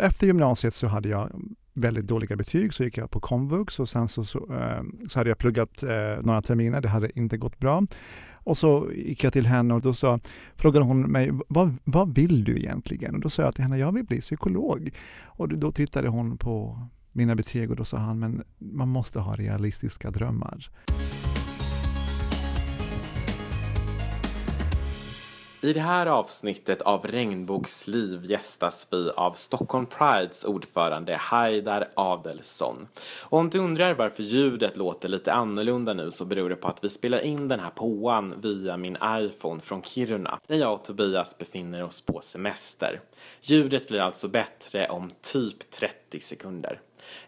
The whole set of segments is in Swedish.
efter gymnasiet så hade jag väldigt dåliga betyg så gick jag på komvux och sen så, så, eh, så hade jag pluggat eh, några terminer, det hade inte gått bra. Och så gick jag till henne och då sa, frågade hon mig, vad, vad vill du egentligen? Och då sa jag till henne, jag vill bli psykolog. Och då tittade hon på mina betyg och då sa han, men man måste ha realistiska drömmar. I det här avsnittet av Regnbågsliv gästas vi av Stockholm Prides ordförande Haidar Adelsson. Och om du undrar varför ljudet låter lite annorlunda nu så beror det på att vi spelar in den här påan via min iPhone från Kiruna där jag och Tobias befinner oss på semester. Ljudet blir alltså bättre om typ 30 sekunder.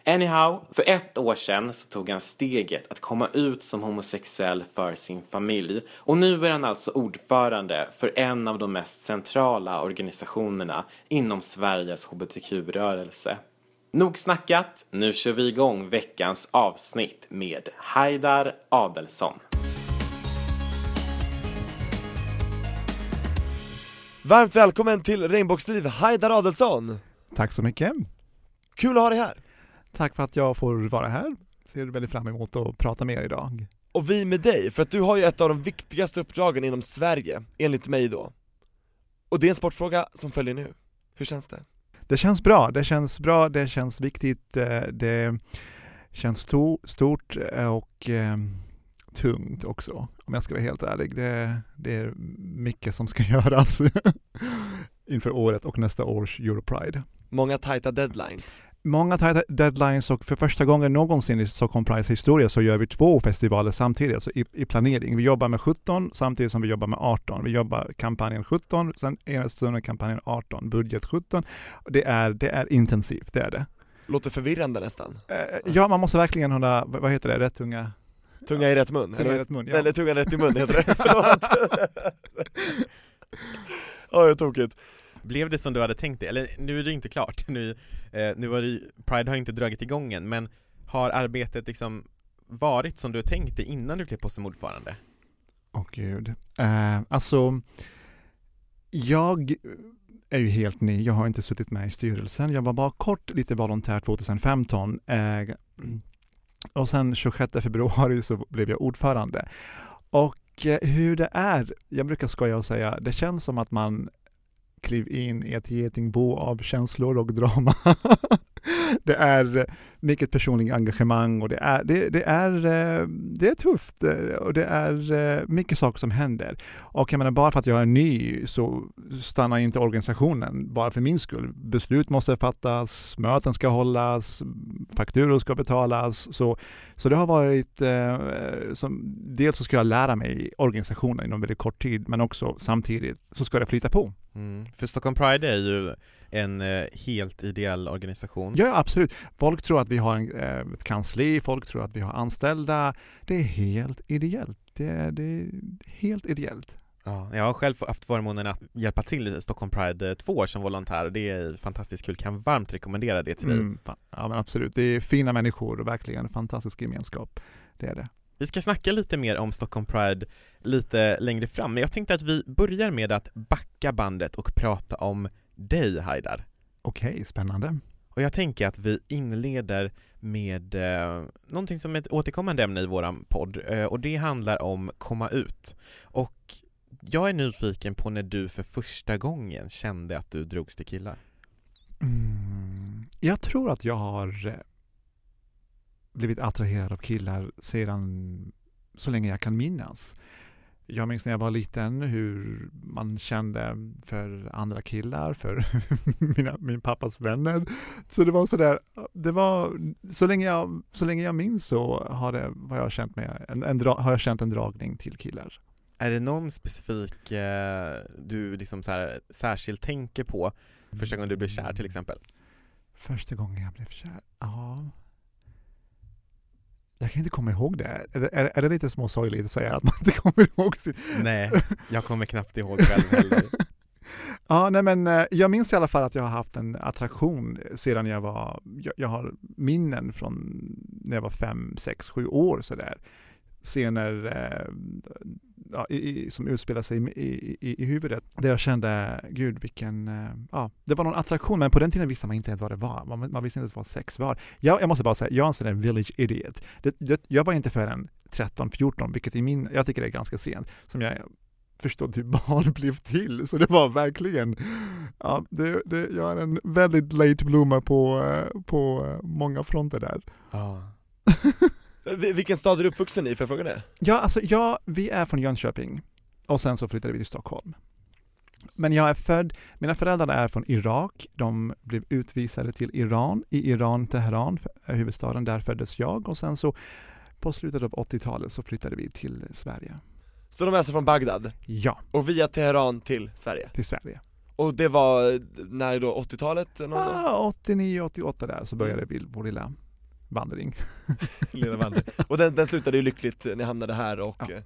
Anyhow, för ett år sedan så tog han steget att komma ut som homosexuell för sin familj och nu är han alltså ordförande för en av de mest centrala organisationerna inom Sveriges hbtq-rörelse. Nog snackat, nu kör vi igång veckans avsnitt med Haidar Adelsson. Varmt välkommen till Regnbågsliv, Haidar Adelsson! Tack så mycket! Kul att ha dig här! Tack för att jag får vara här. Ser väldigt fram emot att prata med er idag. Och vi med dig, för att du har ju ett av de viktigaste uppdragen inom Sverige, enligt mig då. Och det är en sportfråga som följer nu. Hur känns det? Det känns bra, det känns bra, det känns viktigt, eh, det känns to- stort eh, och eh, tungt också, om jag ska vara helt ärlig. Det, det är mycket som ska göras inför året och nästa års Europride. Många tajta deadlines. Många tajta deadlines och för första gången någonsin i Stockholm Prides historia så gör vi två festivaler samtidigt, alltså i, i, planering. Vi jobbar med 17 samtidigt som vi jobbar med 18. Vi jobbar kampanjen 17, sen ena stunden kampanjen 18, budget 17. Det är, det är intensivt, det är det. Låter förvirrande nästan. Eh, ja, man måste verkligen hålla, vad heter det, rätt tunga? Tunga i rätt mun? Tunga i rätt mun, ja. Eller tunga rätt i mun heter det, förlåt. Ja, det är tokigt. Blev det som du hade tänkt dig? Eller nu är det inte klart, nu, eh, nu har det, Pride har inte dragit igång än, men har arbetet liksom varit som du tänkte tänkt dig innan du klev på som ordförande? Åh oh, gud. Eh, alltså, jag är ju helt ny, jag har inte suttit med i styrelsen. Jag var bara kort lite volontär 2015 eh, och sen 26 februari så blev jag ordförande. Och eh, hur det är, jag brukar skoja och säga, det känns som att man kliv in i ett getingbo av känslor och drama. det är eh, mycket personligt engagemang och det är, det, det, är, eh, det är tufft eh, och det är mycket saker som händer. Och jag menar, bara för att jag är ny så stannar inte organisationen bara för min skull. Beslut måste fattas, möten ska hållas, fakturor ska betalas. Så, så det har varit, som, dels så ska jag lära mig organisationen inom väldigt kort tid, men också samtidigt så ska det flyta på. Mm. För Stockholm Pride är ju en eh, helt ideell organisation. Ja, absolut. Folk tror att vi har en, eh, ett kansli, folk tror att vi har anställda. Det är helt ideellt. Det är, det är helt ideellt. Ja, jag har själv haft förmånen att hjälpa till i Stockholm Pride två år som volontär det är fantastiskt kul, kan varmt rekommendera det till dig. Mm, ja men absolut, det är fina människor och verkligen en fantastisk gemenskap. Det är det. Vi ska snacka lite mer om Stockholm Pride lite längre fram, men jag tänkte att vi börjar med att backa bandet och prata om dig Haidar. Okej, okay, spännande. Och jag tänker att vi inleder med eh, någonting som är ett återkommande ämne i våran podd eh, och det handlar om komma ut. Och jag är nyfiken på när du för första gången kände att du drogs till killar. Mm, jag tror att jag har eh, blivit attraherad av killar sedan så länge jag kan minnas. Jag minns när jag var liten hur man kände för andra killar, för mina, min pappas vänner. Så det var sådär, det var, så länge jag, så länge jag minns så har, det, har, jag känt mig, en, en har jag känt en dragning till killar. Är det någon specifik eh, du liksom så här, särskilt tänker på första gången du blev kär till exempel? Första gången jag blev kär? Ja. Jag kan inte komma ihåg det. Är, är, är det lite småsorgligt att säga att man inte kommer ihåg sin... Nej, jag kommer knappt ihåg själv heller. ja, nej men eh, jag minns i alla fall att jag har haft en attraktion sedan jag var, jag, jag har minnen från när jag var fem, sex, sju år sådär. Scener eh, ja, i, i, som utspelar sig i, i, i huvudet. Där jag kände, gud vilken, eh, ja, det var någon attraktion, men på den tiden visste man inte vad det var. Man, man visste inte vad sex var. Jag, jag måste bara säga, jag är en sån där village idiot. Det, det, jag var inte förrän 13, 14, vilket i min, jag tycker det är ganska sent, som jag förstått hur barn blev till. Så det var verkligen, ja, det, det, jag är en väldigt late bloomer på, eh, på eh, många fronter där. Ja. Vilken stad är du uppvuxen i, jag fråga det? Ja, alltså ja, vi är från Jönköping och sen så flyttade vi till Stockholm. Men jag är född, mina föräldrar är från Irak, de blev utvisade till Iran, i Iran, Teheran, huvudstaden, där föddes jag och sen så på slutet av 80-talet så flyttade vi till Sverige. Så de är alltså från Bagdad? Ja. Och via Teheran till Sverige? Till Sverige. Och det var, när då, 80-talet? Ah, 89, 88 där så började vi vår lilla vandring. lilla vandring. Och den, den slutade ju lyckligt, ni hamnade här och ja.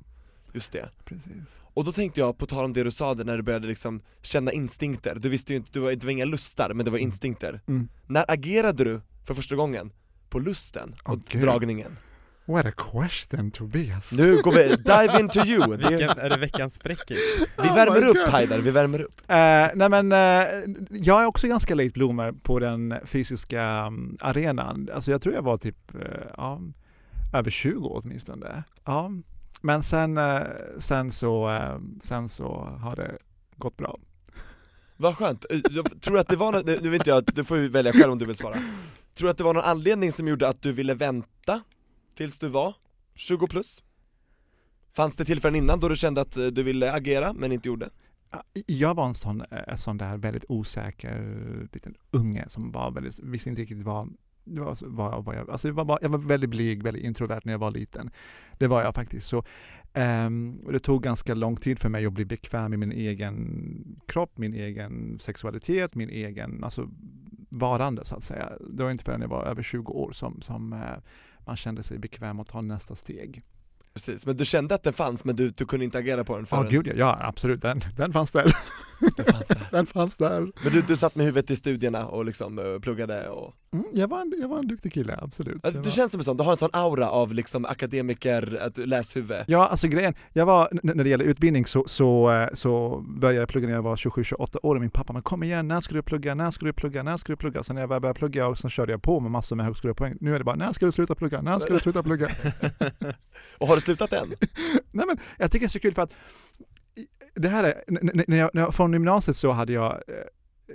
Just det. Precis. Och då tänkte jag, på tal om det du sa när du började liksom känna instinkter, du visste ju inte, du var, det var inga lustar, men det var Mm. instinkter. Mm. När agerade du för första gången på lusten och oh, dragningen? What a question Tobias! Nu går vi, dive into you! Vilken, är det veckans fräckis? Vi oh värmer upp Haidar, vi värmer upp uh, Nej men, uh, jag är också ganska late bloomer på den fysiska um, arenan, alltså jag tror jag var typ, uh, ja, över 20 åtminstone. Ja, men sen, sen så, sen så har det gått bra. Vad skönt, jag tror att det var något, nu vet inte jag, du får ju välja själv om du vill svara Tror du att det var någon anledning som gjorde att du ville vänta tills du var 20 plus? Fanns det tillfällen innan då du kände att eh, du ville agera men inte gjorde? Jag var en sån, en sån där väldigt osäker liten unge som var väldigt, visste inte riktigt vad det var, var, var jag, alltså jag, var, jag var väldigt blyg, väldigt introvert när jag var liten. Det var jag faktiskt. Så, um, det tog ganska lång tid för mig att bli bekväm i min egen kropp, min egen sexualitet, min egen alltså, varande så att säga. Det var inte förrän jag var över 20 år som, som uh, man kände sig bekväm att ta nästa steg. Precis, men du kände att den fanns men du, du kunde inte agera på den förrän? Ja, gud ja, ja absolut, den, den fanns där. Den fanns där. den fanns där. Men du, du satt med huvudet i studierna och liksom uh, pluggade och... Mm, jag, var en, jag var en duktig kille, absolut. Alltså, du var... känns som en sån, du har en sån aura av liksom akademiker, att läshuvud Ja, alltså grejen, jag var, när det gäller utbildning så, så, så började jag plugga när jag var 27-28 år och min pappa, men kom igen, när ska du plugga, när ska du plugga, när ska du plugga? Sen när jag började plugga och så körde jag på med massor med högskolepoäng. Nu är det bara, när ska du sluta plugga, när ska du sluta plugga? och har du slutat än? Nej men, jag tycker det är så kul för att det här är, när jag, när jag, från gymnasiet så hade jag, eh,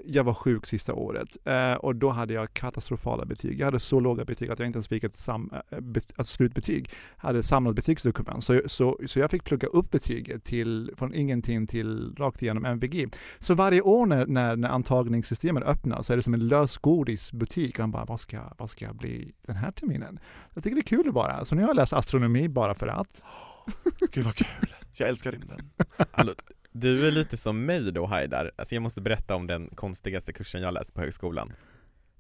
jag var sjuk sista året eh, och då hade jag katastrofala betyg. Jag hade så låga betyg att jag inte ens fick ett, sam, eh, ett slutbetyg. Jag hade samlat betygsdokument. Så, så, så jag fick plugga upp betyget till, från ingenting till rakt igenom MVG. Så varje år när, när, när antagningssystemet öppnar så är det som en lösgodisbutik. Man bara, vad ska, vad ska jag bli den här terminen? Jag tycker det är kul bara. Så nu har jag läst astronomi bara för att. Gud vad kul, jag älskar rymden alltså, Du är lite som mig då Haidar, alltså jag måste berätta om den konstigaste kursen jag läst på högskolan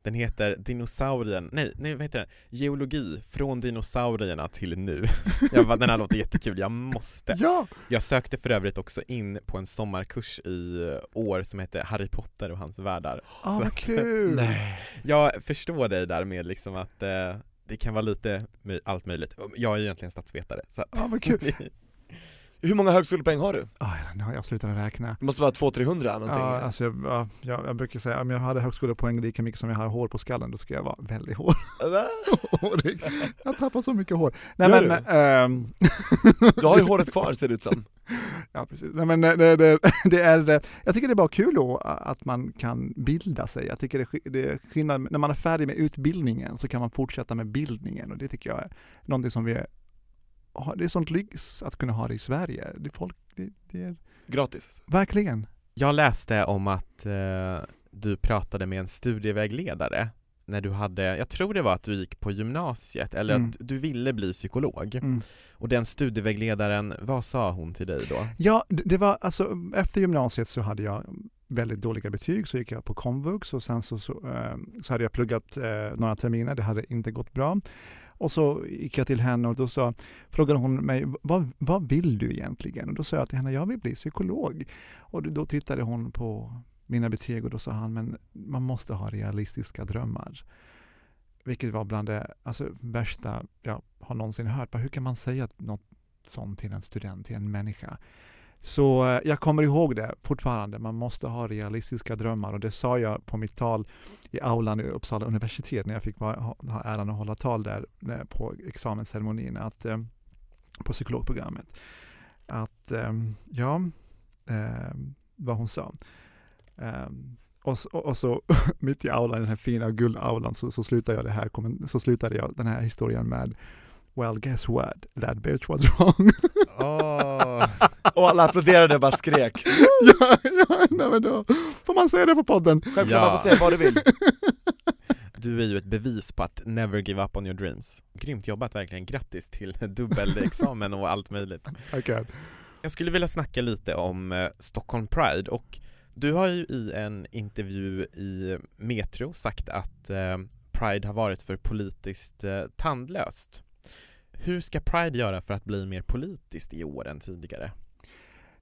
Den heter dinosaurien, nej, nej vad heter den? Geologi, från dinosaurierna till nu jag bara, Den här låter jättekul, jag måste ja. Jag sökte för övrigt också in på en sommarkurs i år som heter Harry Potter och hans världar Ah, vad kul! Nej. Jag förstår dig där med liksom att eh, det kan vara lite allt möjligt. Jag är egentligen statsvetare. Så att... Ja, vad kul. Hur många högskolepoäng har du? Ah, jag slutat räkna. Det måste vara 200-300 någonting? Ja, alltså, jag, jag, jag brukar säga om jag hade högskolepoäng lika mycket som jag har hår på skallen, då skulle jag vara väldigt hår. hårig. Jag tappar så mycket hår. Nej, Gör men, du? Ähm... du har ju håret kvar ser det ut som. Ja, precis. Nej, men det, det, det, är, jag tycker det är bara kul då att man kan bilda sig. Jag tycker det, det är skillnad, när man är färdig med utbildningen så kan man fortsätta med bildningen och det tycker jag är någonting som vi det är sånt lyx att kunna ha det i Sverige. Det, folk, det, det är... Gratis? Verkligen. Jag läste om att eh, du pratade med en studievägledare när du hade, jag tror det var att du gick på gymnasiet eller Mm. att du ville bli psykolog Mm. och den studievägledaren, vad sa hon till dig då? Ja, det det var alltså efter gymnasiet så hade jag väldigt dåliga betyg, så gick jag på komvux och sen så, så, eh, så hade jag pluggat eh, några terminer, det hade inte gått bra. Och så gick jag till henne och då sa, frågade hon mig, vad, vad vill du egentligen? Och då sa jag till henne, jag vill bli psykolog. Och då tittade hon på mina betyg och då sa han, men man måste ha realistiska drömmar. Vilket var bland det alltså, värsta jag har någonsin hört. Hur kan man säga något sånt till en student, till en människa. Så eh, jag kommer ihåg det fortfarande, man måste ha realistiska drömmar och det sa jag på mitt tal i aulan i Uppsala universitet när jag fick ha, ha äran att hålla tal där eh, på examensceremonin, att, eh, på psykologprogrammet. Att ja, vad hon sa. Och, så, och, så mitt i aulan, den här fina guldaulan, så, så slutar jag det här, så slutade jag den här historien med Well guess what? That bitch was wrong. Oh. och alla applåderade och bara skrek. ja, ja, nej men då får man säga det på podden. Självklart, ja. man får säga vad du vill. Du är ju ett bevis på att never give up on your dreams. Grymt jobbat verkligen, grattis till dubbelexamen och allt möjligt. Okay. Jag skulle vilja snacka lite om eh, Stockholm Pride och du har ju i en intervju i Metro sagt att eh, Pride har varit för politiskt eh, tandlöst. Hur ska Pride göra för att bli mer politiskt i år än tidigare?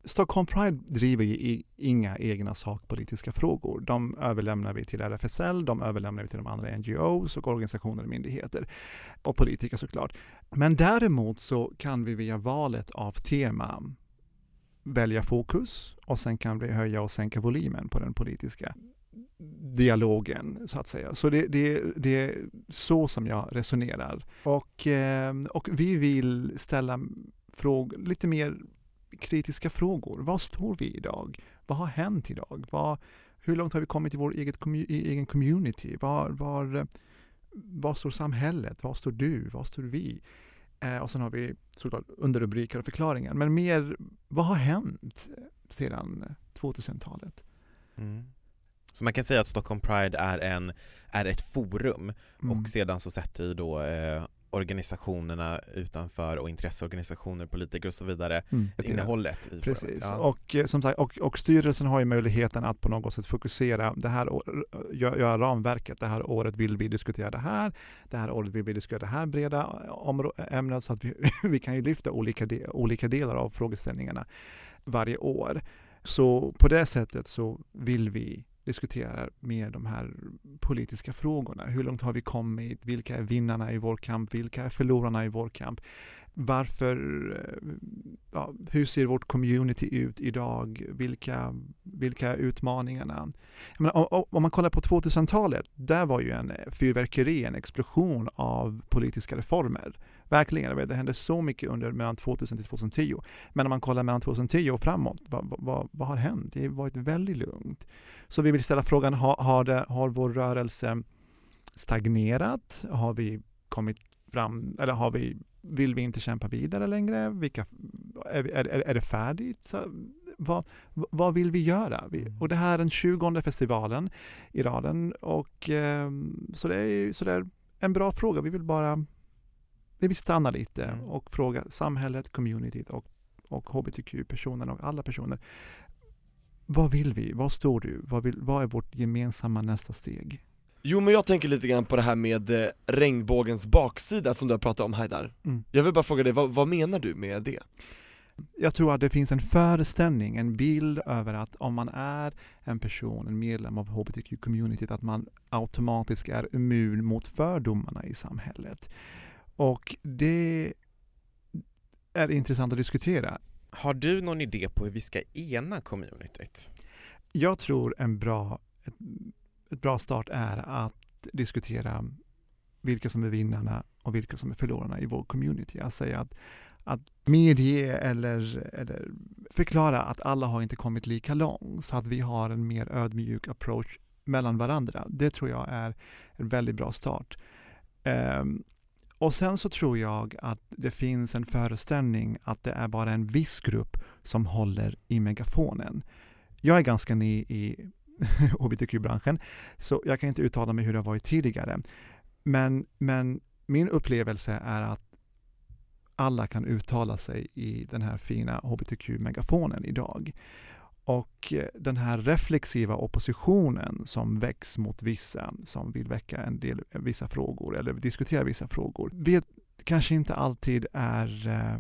Stockholm Pride driver ju inga egna sakpolitiska frågor. De överlämnar vi till RFSL, de överlämnar vi till de andra NGOs och organisationer och myndigheter. Och politiker såklart. Men däremot så kan vi via valet av tema välja fokus och sen kan vi höja och sänka volymen på den politiska dialogen så att säga. Så det, det, det är så som jag resonerar. Och, ehm, och vi vill ställa frågor, lite mer kritiska frågor. Var står vi idag? Vad har hänt idag? Vad, hur långt har vi kommit i vår eget, egen community? Var, var, var står samhället? Var står du? Var står vi? Eh, och sen har vi såklart underrubriker och förklaringar. Men mer, vad har hänt sedan 2000-talet? Mm. Så man kan säga att Stockholm Pride är, en, är ett forum mm. och sedan så sätter då eh, organisationerna utanför och intresseorganisationer, politiker och så vidare mm. innehållet i Precis, ja. och, eh, som sagt, och, och styrelsen har ju möjligheten att på något sätt fokusera det här, göra ramverket. Det här året vill vi diskutera det här, det här året vill vi diskutera det här breda ämnet så att vi, vi kan ju lyfta olika, de, olika delar av frågeställningarna varje år. Så på det sättet så vill vi diskuterar med de här politiska frågorna. Hur långt har vi kommit? Vilka är vinnarna i vår kamp? Vilka är förlorarna i vår kamp? Varför, eh, ja, hur ser vårt community ut idag? Vilka, vilka är utmaningarna? Menar, om man kollar på 2000-talet, där var ju en fyrverkeri, en explosion av politiska reformer. Verkligen, det hände så mycket under mellan 2000 till 2010. Men om man kollar mellan 2010 och framåt, vad, vad, vad har hänt? Det har varit väldigt lugnt. Så vi vill ställa frågan, har, har, det, har vår rörelse stagnerat? Har vi kommit fram, eller har vi, vill vi inte kämpa vidare längre? Vilka, är, är, är det färdigt? Så, vad, vad vill vi göra? Mm. och det här är den 20 festivalen i raden och eh, så det är, så det är en bra fråga. Vi vill bara vi vill stanna lite mm. och fråga samhället, communityt och, och hbtq-personerna och alla personer. Vad vill vi? Vad står du? Vad, vill, vad är vårt gemensamma nästa steg? Jo men jag tänker lite grann på det här med eh, regnbågens baksida som du har pratat om Haidar. Mm. Jag vill bara fråga dig, vad, vad menar du med det? Jag tror att det finns en föreställning, en bild över att om man är en person, en medlem av hbtq-communityt, att man automatiskt är immun mot fördomarna i samhället. Och det är intressant att diskutera. Har du någon idé på hur vi ska ena communityt? Jag tror en bra, ett, ett bra start är att diskutera vilka som är vinnarna och vilka som är förlorarna i vår community. Att säga att, att medge eller, eller förklara att alla har inte kommit lika långt så att vi har en mer ödmjuk approach mellan varandra. Det tror jag är en väldigt bra start. Um, och sen så tror jag att det finns en föreställning att det är bara en viss grupp som håller i megafonen. Jag är ganska ny i hbtq-branschen, så jag kan inte uttala mig hur det har varit tidigare. Men, men min upplevelse är att alla kan uttala sig i den här fina hbtq-megafonen idag. Och eh, den här reflexiva oppositionen som väcks mot vissa som vill väcka en del, eh, vissa frågor eller diskutera vissa frågor, vet, kanske inte alltid är eh,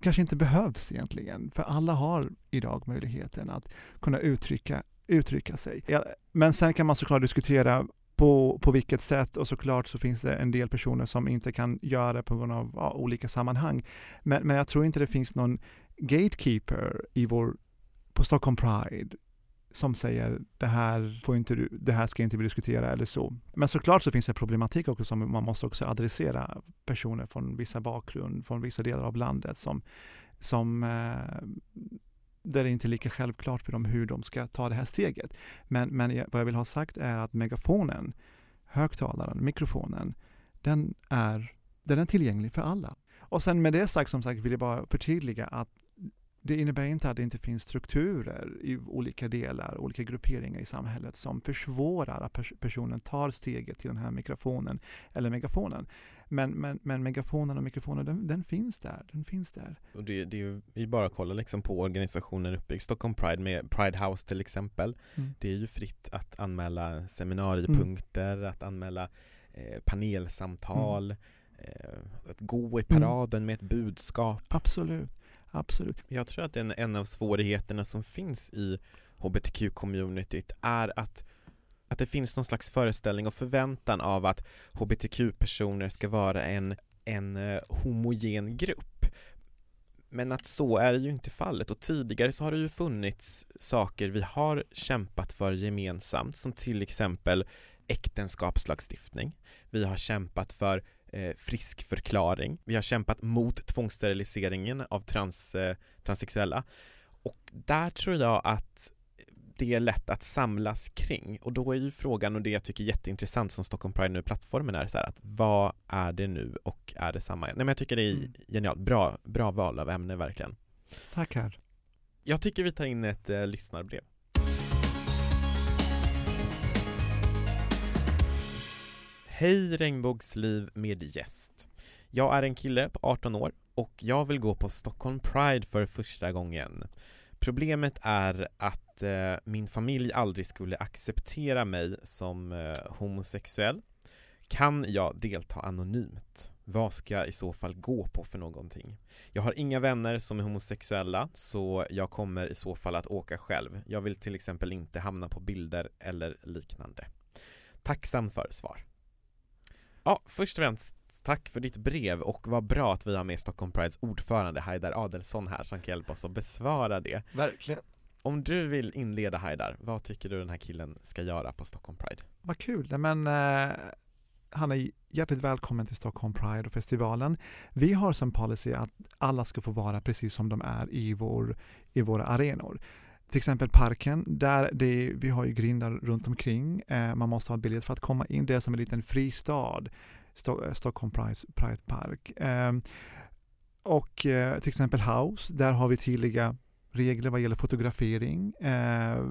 kanske inte behövs egentligen, för alla har idag möjligheten att kunna uttrycka, uttrycka sig. Men sen kan man såklart diskutera på, på vilket sätt och såklart så finns det en del personer som inte kan göra det på grund av ja, olika sammanhang. Men, men jag tror inte det finns någon gatekeeper i vår, på Stockholm Pride som säger det här, får inte det här ska inte vi diskutera eller så. Men såklart så finns det problematik också som man måste också adressera. Personer från vissa bakgrund, från vissa delar av landet som, som eh, där det inte är lika självklart för dem hur de ska ta det här steget. Men, men vad jag vill ha sagt är att megafonen, högtalaren, mikrofonen, den är, den är tillgänglig för alla. Och sen med det sagt som sagt vill jag bara förtydliga att det innebär inte att det inte finns strukturer i olika delar, olika grupperingar i samhället som försvårar att pers personen tar steget till den här mikrofonen eller megafonen. Men, men, men megafonen och mikrofonen, den, den, finns där. Den finns där. Och det, det är ju bara att kolla liksom på organisationen uppe i Stockholm Pride med Pride House till exempel. Mm. Det är ju fritt att anmäla seminariepunkter, mm. att anmäla eh, panelsamtal, mm. eh, att gå i paraden mm. med ett budskap. Absolut. Absolut. Jag tror att en, en av svårigheterna som finns i hbtq-communityt är att att det finns någon slags föreställning och förväntan av att hbtq-personer ska vara en, en eh, homogen grupp. Men att så är ju inte fallet och tidigare så har det ju funnits saker vi har kämpat för gemensamt som till exempel äktenskapslagstiftning. Vi har kämpat för eh, frisk förklaring. Vi har kämpat mot tvångssteriliseringen av trans, eh, transsexuella och där tror jag att det är lätt att samlas kring och då är ju frågan och det jag tycker är jätteintressant som Stockholm Pride nu plattformen är så här att vad är det nu och är det samma? Nej men jag tycker det är mm. genialt, bra, bra val av ämne verkligen. Tackar. Jag tycker vi tar in ett eh, lyssnarbrev. Hej regnbågsliv med gäst. Jag är en kille på 18 år och jag vill gå på Stockholm Pride för första gången. Problemet är att eh, min familj aldrig skulle acceptera mig som eh, homosexuell. Kan jag delta anonymt? Vad ska jag i så fall gå på för någonting? Jag har inga vänner som är homosexuella så jag kommer i så fall att åka själv. Jag vill till exempel inte hamna på bilder eller liknande. Tacksam för svar. Ja, först och främst tack för ditt brev och vad bra att vi har med Stockholm Prides ordförande Haidar Adelsson här som kan hjälpa oss att besvara det. Verkligen. Om du vill inleda Haidar, vad tycker du den här killen ska göra på Stockholm Pride? Vad kul, men eh, han är hjärtligt välkommen till Stockholm Pride och festivalen. Vi har som policy att alla ska få vara precis som de är i, vår, i våra arenor till exempel parken, där det, vi har ju grindar runt omkring. Eh, man måste ha biljett för att komma in. Det är som en liten fristad, Sto eh, Stockholm Pride, Pride Park. Eh, och eh, till exempel House, där har vi tydliga regler vad gäller fotografering. Eh,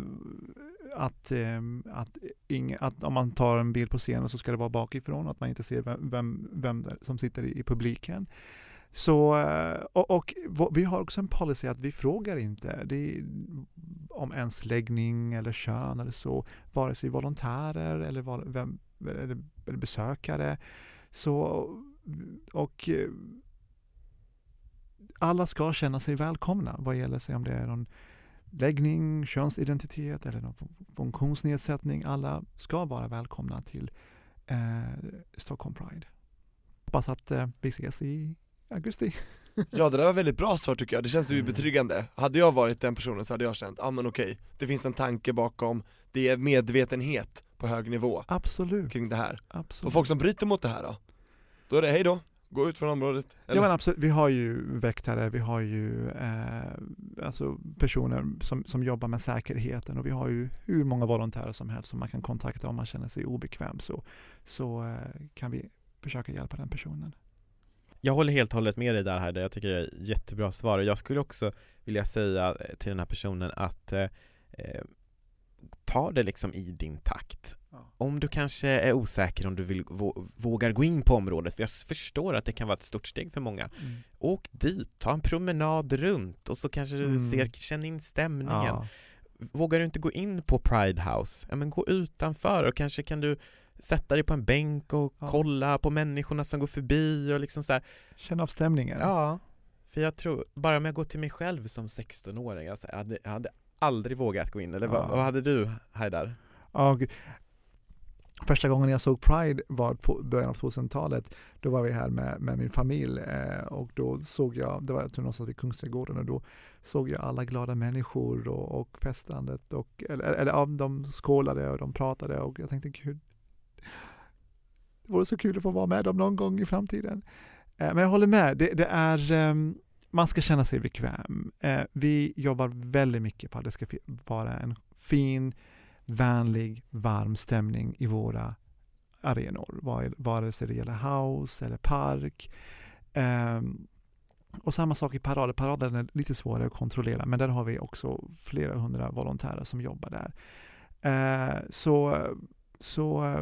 att, eh, att, ing, att om man tar en bild på scenen så ska det vara bakifrån, att man inte ser vem, vem, vem som sitter i, i publiken. Så, eh, och, och, vi har också en policy att vi frågar inte det, om ens läggning eller kön eller så, vare sig volontärer eller, vem, eller, eller besökare. Så, och eh, alla ska känna sig välkomna vad gäller sig om det är någon läggning, könsidentitet eller någon funktionsnedsättning. Alla ska vara välkomna till eh, Stockholm Pride. Hoppas att eh, vi ses i augusti. Ja det där var väldigt bra svar tycker jag, det känns ju mm. betryggande. Hade jag varit den personen så hade jag känt, ja ah, men okej, det finns en tanke bakom, det är medvetenhet på hög nivå Absolut. kring det här. Absolut. Och folk som bryter mot det här då? Då är det hej då, gå ut från området. Eller? Ja men absolut, vi har ju väktare, vi har ju eh, alltså personer som, som jobbar med säkerheten och vi har ju hur många volontärer som helst som man kan kontakta om man känner sig obekväm så, så eh, kan vi försöka hjälpa den personen. Jag håller helt och hållet med dig där Heide, jag tycker det är jättebra svar. Jag skulle också vilja säga till den här personen att eh, eh, ta det liksom i din takt. Ja. Om du kanske är osäker om du vill vågar gå in på området, för jag förstår att det kan vara ett stort steg för många. Mm. Åk dit, ta en promenad runt och så kanske du mm. ser, känn in stämningen. Ja. Vågar du inte gå in på Pride House, ja men gå utanför och kanske kan du sätta dig på en bänk och ja. kolla på människorna som går förbi och liksom så här. Känna av stämningen. Ja, för jag tror, bara om jag går till mig själv som 16-åring, alltså, jag, hade, jag hade aldrig vågat gå in, eller ja. vad, vad hade du Haidar? Ja, Första gången jag såg Pride var på början av 2000-talet. Då var vi här med, med min familj eh, och då såg jag, det var jag tror någonstans vid Kungsträdgården och då såg jag alla glada människor och, och festandet och eller, eller ja, de skålade och de pratade och jag tänkte gud, det vore så kul att få vara med dem någon gång i framtiden. Eh, men jag håller med, det, det är ehm, man ska känna sig bekväm. Eh, vi jobbar väldigt mycket på att det ska vara en fin, vänlig, varm stämning i våra arenor, vare sig det gäller house eller park. Ehm, och samma sak i parader. Paraden är lite svårare att kontrollera, men där har vi också flera hundra volontärer som jobbar där. Eh, så så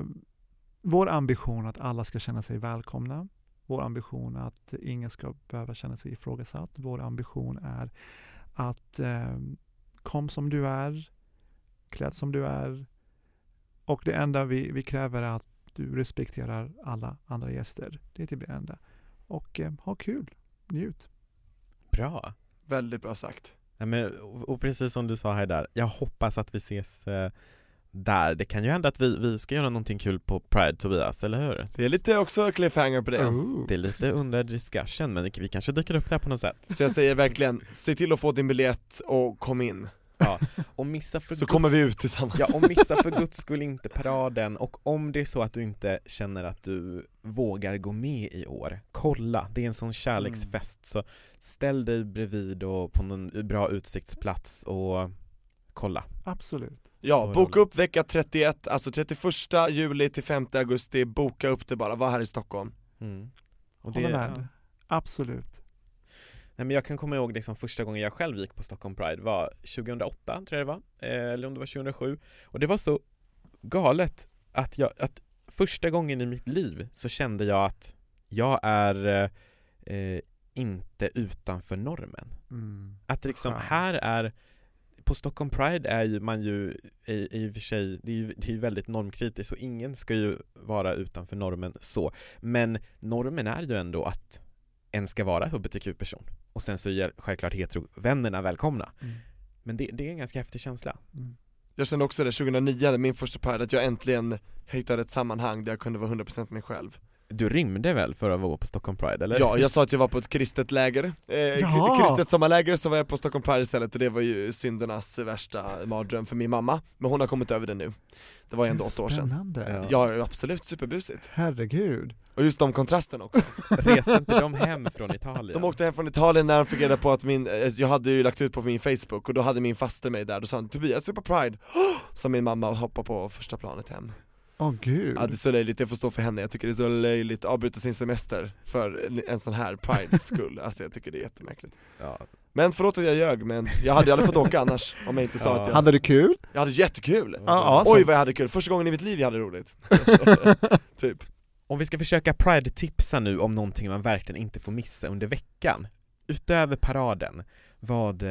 vår ambition att alla ska känna sig välkomna. Vår ambition att ingen ska behöva känna sig ifrågasatt. Vår ambition är att eh, kom som du är, klädd som du är. Och det enda vi, vi kräver är att du respekterar alla andra gäster. Det är typ det enda. Och eh, ha kul, njut. Bra. Väldigt bra sagt. Ja, men, och, och precis som du sa här där, jag hoppas att vi ses eh, där. Det kan ju hända att vi, vi ska göra någonting kul på Pride Tobias, eller hur? Det är lite också cliffhanger på det. Oh. Det är lite under discussion, men vi kanske dyker upp där på något sätt. Så jag säger verkligen, se till att få din biljett och kom in. Och missa för Så guds- kommer vi ut tillsammans. Ja, och missa för guds skull inte paraden och om det är så att du inte känner att du vågar gå med i år, kolla, det är en sån kärleksfest så ställ dig bredvid och på någon bra utsiktsplats och kolla. Absolut. Ja, Så boka upp vecka 31, alltså 31 juli till 5 augusti, boka upp det bara, var här i Stockholm. Mm. Och Håller med. ja. Absolut. Nej, men jag kan komma ihåg liksom första gången jag själv gick på Stockholm Pride var 2008, tror jag det var, eh, eller om det var 2007 och det var så galet att jag, att första gången i mitt liv så kände jag att jag är eh, eh, inte utanför normen. Mm. Att liksom Skönt. här är på Stockholm Pride är ju man ju i, i och för sig, det är ju, det är ju väldigt normkritiskt och ingen ska ju vara utanför normen så Men normen är ju ändå att en ska vara hbtq-person och sen så är självklart heterovännerna välkomna Mm. Men det, det är en ganska häftig känsla Mm. Jag kände också det 2009, min första Pride, att jag äntligen hittade ett sammanhang där jag kunde vara 100% mig själv. Du rymde väl för att vara på Stockholm Pride eller? Ja, jag sa att jag var på ett kristet läger, eh, Jaha. kristet sommarläger, så var jag på Stockholm Pride istället och det var ju syndernas värsta mardröm för min mamma, men hon har kommit över det nu. Det var ju ändå åtta år sedan. Ja. Ja, absolut superbusigt. Herregud. Och just de kontrasterna också. Reste inte de hem från Italien? De åkte hem från Italien när de fick reda på att min, eh, jag hade ju lagt ut på min Facebook och då hade min faster mig där, då sa han 'Tobias är på Pride' Som min mamma hoppar på första planet hem Åh gud. Ja det är så löjligt, jag får stå för henne, jag tycker det är så löjligt att avbryta sin semester för en- sån här Prides skull, alltså jag tycker det är jättemärkligt ja. Men förlåt att jag ljög, men jag hade ju aldrig fått åka annars om jag inte sa Ja. att jag, Hade du kul? jag hade jättekul! Ja, Oj vad jag hade kul, första gången i mitt liv jag hade roligt Typ Om vi ska försöka Pride-tipsa nu om någonting man verkligen inte får missa under veckan Utöver paraden, vad...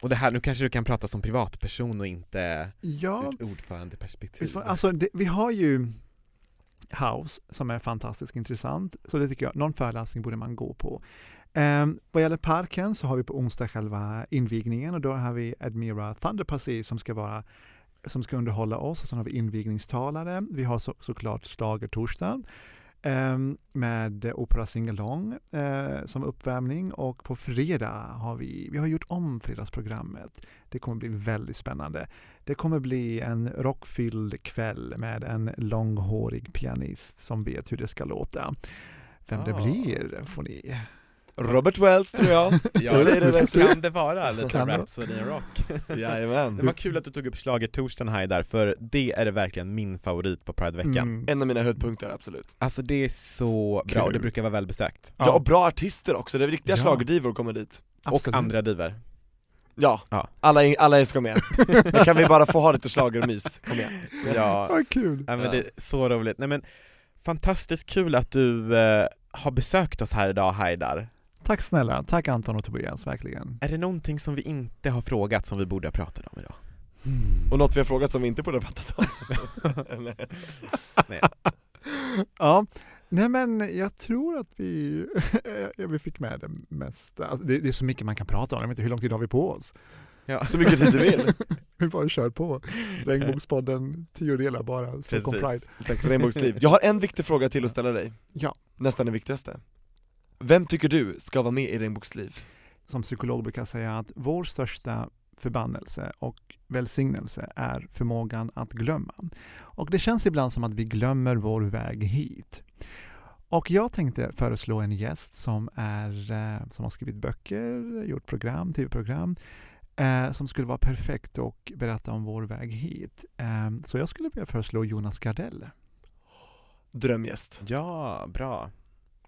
Och det här, nu kanske du kan prata som privatperson och inte Ja, ordförandeperspektiv alltså det, vi har ju House som är fantastiskt intressant, så det tycker jag, någon föreläsning borde man gå på. Um, vad gäller parken så har vi på onsdag själva invigningen och då har vi Admira Thunderpussy som ska vara som ska underhålla oss och sen har vi invigningstalare. Vi har så, såklart schlagertorsdag um, med Opera Singalong uh, som uppvärmning och på fredag har vi, vi har gjort om fredagsprogrammet. Det kommer bli väldigt spännande. Det kommer bli en rockfylld kväll med en långhårig pianist som vet hur det ska låta. Vem det Ah. blir får ni Robert Wells tror jag, Ja, säger det väl. kan det vara lite Kan det? Rhapsody in Rock? jajamän Det var kul att du tog upp schlagertorsdagen här där, för det är verkligen min favorit på Prideveckan Mm. En av mina höjdpunkter, absolut Alltså det är så bra, och det Kul. brukar vara välbesökt Ja, och bra artister också, det är riktiga Ja. schlagerdivor kommer dit Absolut. Och andra diver Ja, Ja. alla, alla ska med. Men kan vi bara få ha lite schlagermys? Kom igen. Ja, Vad kul! Ja men Ja. det är så roligt. Nej men fantastiskt kul att du eh, har besökt oss här idag Haidar. Tack snälla, tack Anton och Tobias, verkligen. Är det någonting som vi inte har frågat som vi borde ha pratat om idag? Och något vi har frågat som vi inte borde ha pratat om. Nej. Nej. Ja, nej men jag tror att vi, ja, vi fick med det mesta. Alltså det, det är så mycket man kan prata om, jag vet inte hur lång tid har vi på oss? Ja. Så mycket tid du vill. Vi bara kör på. Regnbågspodden, tio delar bara, Stockholm Pride. Regnbågsliv. Jag har en viktig fråga till att ställa dig, Ja, nästan den viktigaste. Vem tycker du ska vara med i regnbågsliv? som psykolog brukar jag säga att vår största förbannelse och välsignelse är förmågan att glömma. Och det känns ibland som att vi glömmer vår väg hit. Och jag tänkte föreslå en gäst som, är, eh, som har skrivit böcker, gjort program, tv-program, eh, som skulle vara perfekt och berätta om vår väg hit. Eh, så jag skulle vilja föreslå Jonas Gardell. Drömgäst. Ja, bra.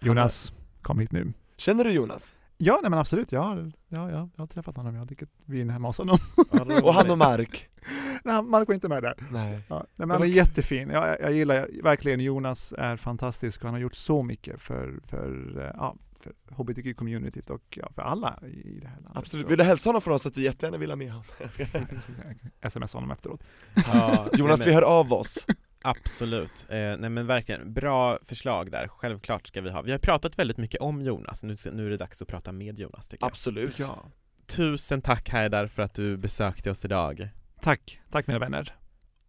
Jonas, kom hit nu. Känner du Jonas? Ja, nej men absolut. Jag har, ja, ja, jag har träffat honom. Jag har druckit vin hemma hos honom. Och han och Mark? Nej, Mark var inte med där. Nej. Ja, nej, men han är jättefin. Jag, jag, jag gillar verkligen Jonas är fantastisk och han har gjort så mycket för, för, eh, ja, för hbtq-communityt och ja, för alla i, det här landet. Absolut, vill du hälsa honom från oss att vi jättegärna vill ha med honom? Sms honom efteråt. Ja, Jonas, vi hör av oss. Absolut, eh, nej men verkligen, bra förslag där, självklart ska vi ha. Vi har pratat väldigt mycket om Jonas, nu, nu är det dags att prata med Jonas tycker jag. Absolut. Ja. Tusen tack Haidar för att du besökte oss idag. Tack, tack mina vänner.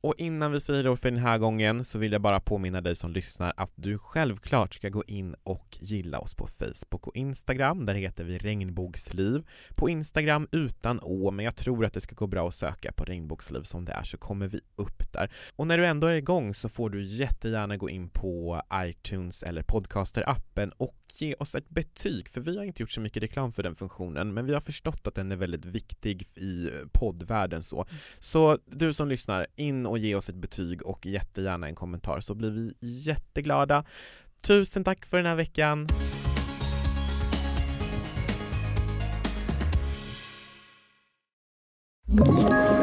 Och innan vi säger då för den här gången så vill jag bara påminna dig som lyssnar att du självklart ska gå in och gilla oss på Facebook och Instagram, där heter vi Regnbågsliv. På Instagram utan Å, men jag tror att det ska gå bra att söka på Regnbågsliv som det är så kommer vi upp där. Och när du ändå är igång så får du jättegärna gå in på iTunes eller Podcaster-appen och ge oss ett betyg, för vi har inte gjort så mycket reklam för den funktionen, men vi har förstått att den är väldigt viktig i poddvärlden så. Så du som lyssnar, in och och ge oss ett betyg och jättegärna en kommentar så blir vi jätteglada. Tusen tack för den här veckan! you